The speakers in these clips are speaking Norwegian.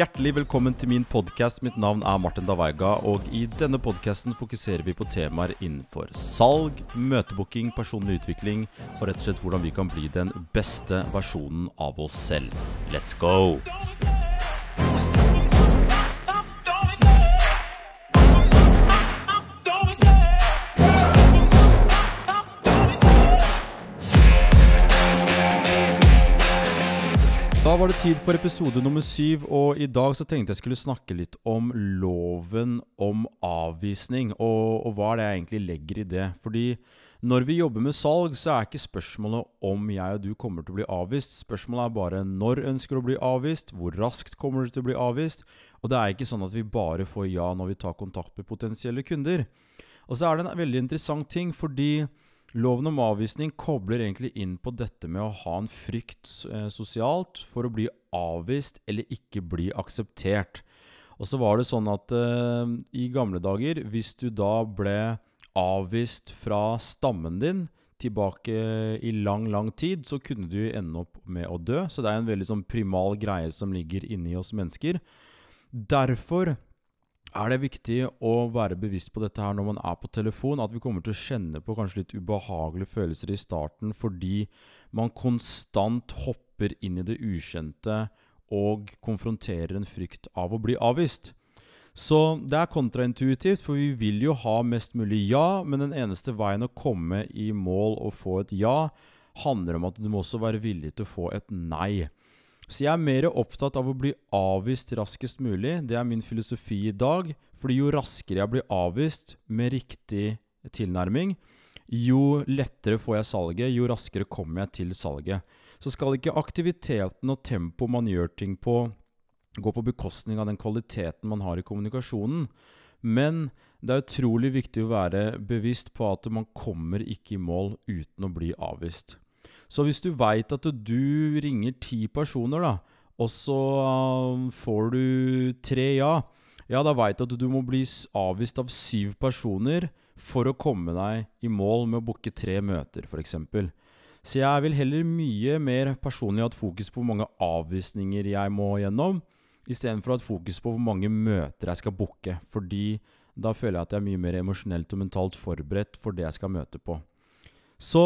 Hjertelig velkommen til min podkast. Mitt navn er Martin Davaiga, og i denne podkasten fokuserer vi på temaer innenfor salg, møtebooking, personlig utvikling og rett og slett hvordan vi kan bli den beste versjonen av oss selv. Let's go! Var det tid for episode nummer syv, og i dag så tenkte jeg skulle snakke litt om loven om avvisning, og, og hva det jeg egentlig legger i det. Fordi når vi jobber med salg, så er ikke spørsmålet om jeg og du kommer til å bli avvist. Spørsmålet er bare når ønsker du å bli avvist, hvor raskt kommer du til å bli avvist. Og det er ikke sånn at vi bare får ja når vi tar kontakt med potensielle kunder. Og så er det en veldig interessant ting, fordi Loven om avvisning kobler egentlig inn på dette med å ha en frykt eh, sosialt for å bli avvist eller ikke bli akseptert. Og så var det sånn at eh, i gamle dager, hvis du da ble avvist fra stammen din tilbake i lang, lang tid, så kunne du ende opp med å dø. Så det er en veldig sånn primal greie som ligger inni oss mennesker. Derfor er det viktig å være bevisst på dette her når man er på telefon, at vi kommer til å kjenne på kanskje litt ubehagelige følelser i starten fordi man konstant hopper inn i det ukjente og konfronterer en frykt av å bli avvist. Så det er kontraintuitivt, for vi vil jo ha mest mulig ja, men den eneste veien å komme i mål og få et ja, handler om at du må også være villig til å få et nei. Så jeg er mer opptatt av å bli avvist raskest mulig. Det er min filosofi i dag. Fordi jo raskere jeg blir avvist med riktig tilnærming, jo lettere får jeg salget, jo raskere kommer jeg til salget. Så skal ikke aktiviteten og tempoet man gjør ting på, gå på bekostning av den kvaliteten man har i kommunikasjonen. Men det er utrolig viktig å være bevisst på at man kommer ikke i mål uten å bli avvist. Så hvis du veit at du ringer ti personer, da, og så um, får du tre ja, ja, da veit du at du må bli avvist av syv personer for å komme deg i mål med å booke tre møter, f.eks. Så jeg vil heller mye mer personlig hatt fokus på hvor mange avvisninger jeg må gjennom, istedenfor å ha fokus på hvor mange møter jeg skal booke. Fordi da føler jeg at jeg er mye mer emosjonelt og mentalt forberedt for det jeg skal møte på. Så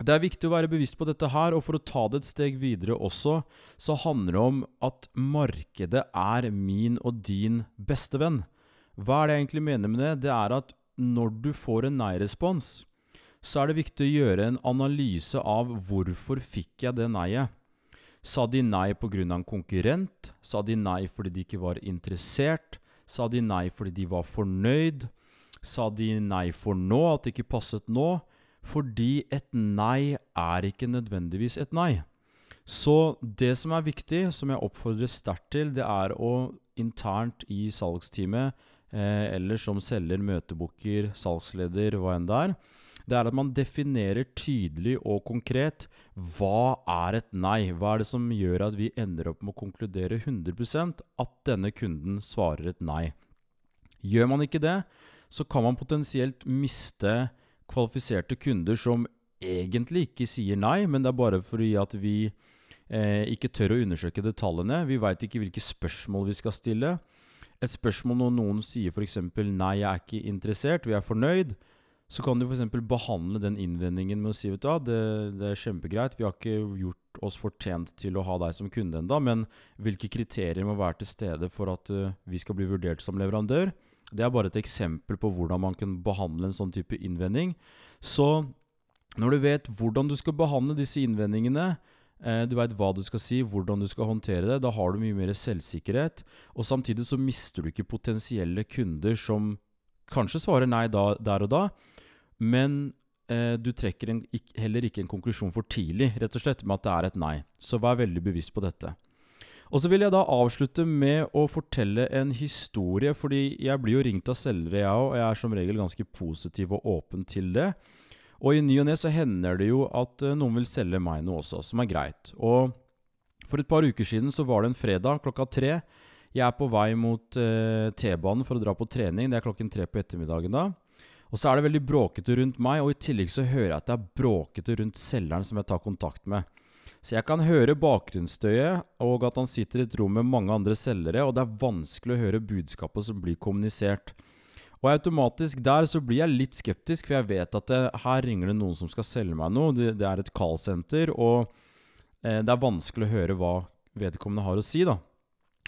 det er viktig å være bevisst på dette her, og for å ta det et steg videre også, så handler det om at markedet er min og din beste venn. Hva er det jeg egentlig mener med det? Det er at når du får en nei-respons, så er det viktig å gjøre en analyse av hvorfor fikk jeg det nei-et. Sa de nei pga. en konkurrent? Sa de nei fordi de ikke var interessert? Sa de nei fordi de var fornøyd? Sa de nei for nå, at det ikke passet nå? Fordi et nei er ikke nødvendigvis et nei. Så det som er viktig, som jeg oppfordrer sterkt til, det er å internt i salgsteamet, eh, eller som selger, møtebooker, salgsleder, hva enn det er, det er at man definerer tydelig og konkret hva er et nei? Hva er det som gjør at vi ender opp med å konkludere 100% at denne kunden svarer et nei? Gjør man ikke det, så kan man potensielt miste kvalifiserte kunder som egentlig ikke sier nei, men det er bare fordi at vi eh, ikke tør å undersøke detaljene. Vi veit ikke hvilke spørsmål vi skal stille. Et spørsmål når noen sier f.eks.: 'nei, jeg er ikke interessert, vi er fornøyd', så kan du f.eks. behandle den innvendingen med å si vet du, det, det er kjempegreit, vi har ikke gjort oss fortjent til å ha deg som kunde enda, men hvilke kriterier må være til stede for at uh, vi skal bli vurdert som leverandør? Det er bare et eksempel på hvordan man kan behandle en sånn type innvending. Så når du vet hvordan du skal behandle disse innvendingene, eh, du veit hva du skal si, hvordan du skal håndtere det, da har du mye mer selvsikkerhet. Og samtidig så mister du ikke potensielle kunder som kanskje svarer nei da, der og da, men eh, du trekker en, heller ikke en konklusjon for tidlig, rett og slett med at det er et nei. Så vær veldig bevisst på dette. Og så vil jeg da avslutte med å fortelle en historie, fordi jeg blir jo ringt av selgere, jeg òg, og jeg er som regel ganske positiv og åpen til det. Og i ny og ne så hender det jo at eh, noen vil selge meg noe også, som er greit. Og for et par uker siden så var det en fredag klokka tre. Jeg er på vei mot eh, T-banen for å dra på trening. Det er klokken tre på ettermiddagen da. Og så er det veldig bråkete rundt meg, og i tillegg så hører jeg at det er bråkete rundt selgeren som jeg tar kontakt med. Så jeg kan høre bakgrunnsstøyet, og at han sitter i et rom med mange andre selgere, og det er vanskelig å høre budskapet som blir kommunisert. Og automatisk der så blir jeg litt skeptisk, for jeg vet at det, her ringer det noen som skal selge meg noe. Det, det er et callsenter, og eh, det er vanskelig å høre hva vedkommende har å si, da.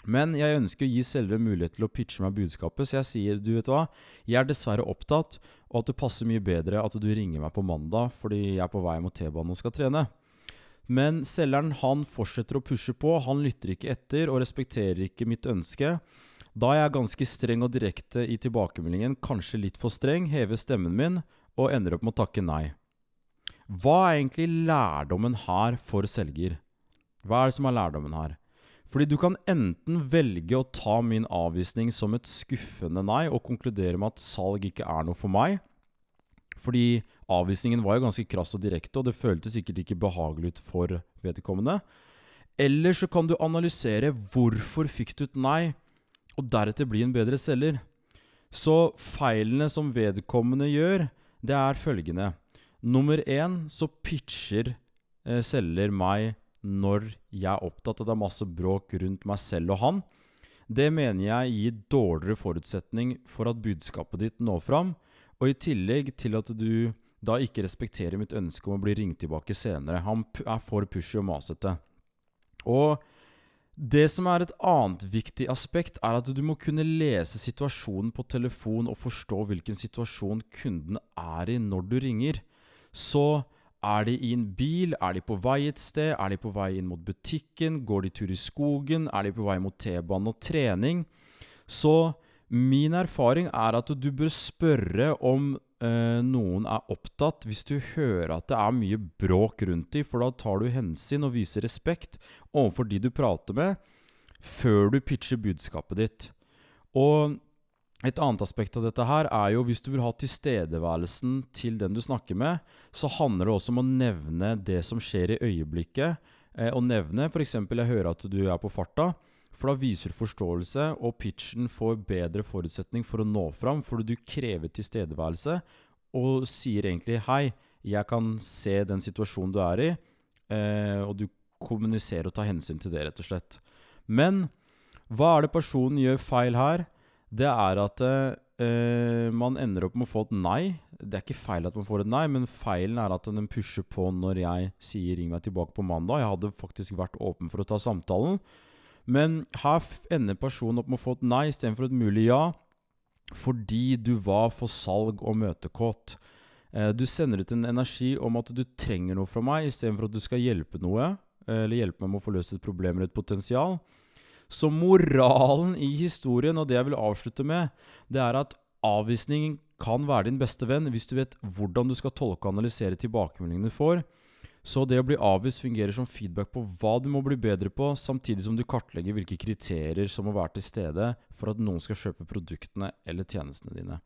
Men jeg ønsker å gi selgere mulighet til å pitche meg budskapet, så jeg sier du vet hva, jeg er dessverre opptatt, og at det passer mye bedre at du ringer meg på mandag fordi jeg er på vei mot T-banen og skal trene. Men selgeren han fortsetter å pushe på, han lytter ikke etter og respekterer ikke mitt ønske. Da er jeg ganske streng og direkte i tilbakemeldingen, kanskje litt for streng, hever stemmen min og ender opp med å takke nei. Hva er egentlig lærdommen her for selger? Hva er det som er lærdommen her? Fordi du kan enten velge å ta min avvisning som et skuffende nei og konkludere med at salg ikke er noe for meg. Fordi avvisningen var jo ganske krass og direkte, og det føltes sikkert ikke behagelig ut for vedkommende. Eller så kan du analysere hvorfor fikk du et nei, og deretter bli en bedre selger. Så feilene som vedkommende gjør, det er følgende. Nummer én så pitcher eh, selger meg når jeg er opptatt av det er masse bråk rundt meg selv og han. Det mener jeg gir dårligere forutsetning for at budskapet ditt når fram, og i tillegg til at du da ikke respekterer mitt ønske om å bli ringt tilbake senere. Han er for pushy og masete. Og det som er et annet viktig aspekt, er at du må kunne lese situasjonen på telefon og forstå hvilken situasjon kunden er i når du ringer. Så er de i en bil? Er de på vei et sted? Er de på vei inn mot butikken? Går de tur i skogen? Er de på vei mot T-banen og trening? Så min erfaring er at du bør spørre om eh, noen er opptatt hvis du hører at det er mye bråk rundt dem, for da tar du hensyn og viser respekt overfor de du prater med, før du pitcher budskapet ditt. Og et annet aspekt av dette her er jo hvis du vil ha tilstedeværelsen til den du snakker med, så handler det også om å nevne det som skjer i øyeblikket. Eh, og nevne f.eks. jeg hører at du er på farta, for da viser du forståelse, og pitchen får bedre forutsetning for å nå fram, fordi du krever tilstedeværelse og sier egentlig 'hei, jeg kan se den situasjonen du er i', eh, og du kommuniserer og tar hensyn til det, rett og slett. Men hva er det personen gjør feil her? det er at eh, man ender opp med å få et nei. Det er ikke feil at man får et nei, men feilen er at den pusher på når jeg sier 'ring meg tilbake på mandag'. Jeg hadde faktisk vært åpen for å ta samtalen. Men her ender personen opp med å få et nei istedenfor et mulig ja, fordi du var for salg og møtekåt. Uh, du sender ut en energi om at du trenger noe fra meg, istedenfor at du skal hjelpe noe, eller hjelpe meg med å få løst et problem eller et potensial. Så moralen i historien, og det jeg vil avslutte med, det er at avvisningen kan være din beste venn hvis du vet hvordan du skal tolke og analysere tilbakemeldingene du får. Så det å bli avvist fungerer som feedback på hva du må bli bedre på, samtidig som du kartlegger hvilke kriterier som må være til stede for at noen skal kjøpe produktene eller tjenestene dine.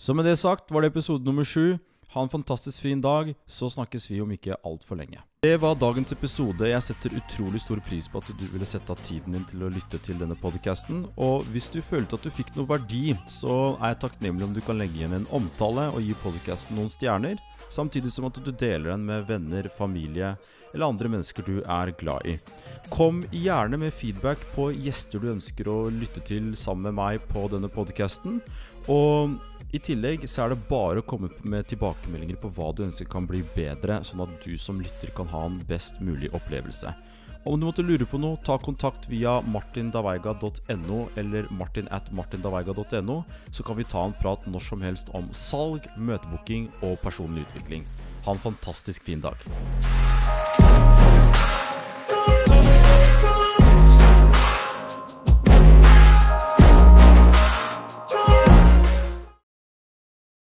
Så med det sagt var det episode nummer sju. Ha en fantastisk fin dag, så snakkes vi om ikke altfor lenge. Det var dagens episode. Jeg setter utrolig stor pris på at du ville sette av tiden din til å lytte til denne podkasten. Og hvis du følte at du fikk noe verdi, så er jeg takknemlig om du kan legge igjen en omtale og gi podkasten noen stjerner. Samtidig som at du deler den med venner, familie eller andre mennesker du er glad i. Kom gjerne med feedback på gjester du ønsker å lytte til sammen med meg på denne podkasten. Og i tillegg så er det bare å komme med tilbakemeldinger på hva du ønsker kan bli bedre, sånn at du som lytter kan ha en best mulig opplevelse. Om du måtte lure på noe, ta kontakt via martindaveiga.no eller martin at martindaveiga.no, så kan vi ta en prat når som helst om salg, møtebooking og personlig utvikling. Ha en fantastisk fin dag.